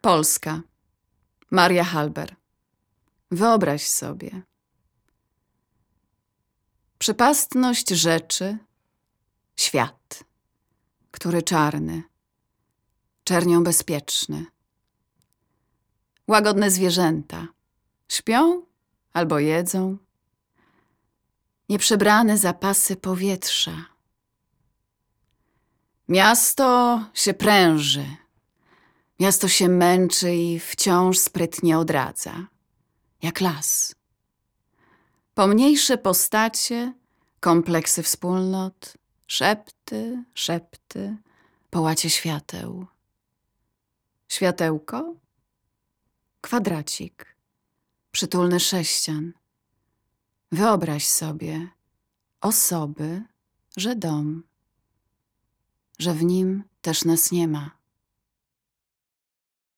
Polska. Maria Halber. Wyobraź sobie. Przypastność rzeczy, świat, który czarny, czernią bezpieczny. Łagodne zwierzęta śpią albo jedzą. Nieprzebrane zapasy powietrza. Miasto się pręży. Miasto się męczy i wciąż sprytnie odradza. Jak las. Pomniejsze postacie, kompleksy wspólnot, szepty, szepty, połacie świateł. Światełko? Kwadracik. Przytulny sześcian. Wyobraź sobie osoby, że dom, że w nim też nas nie ma.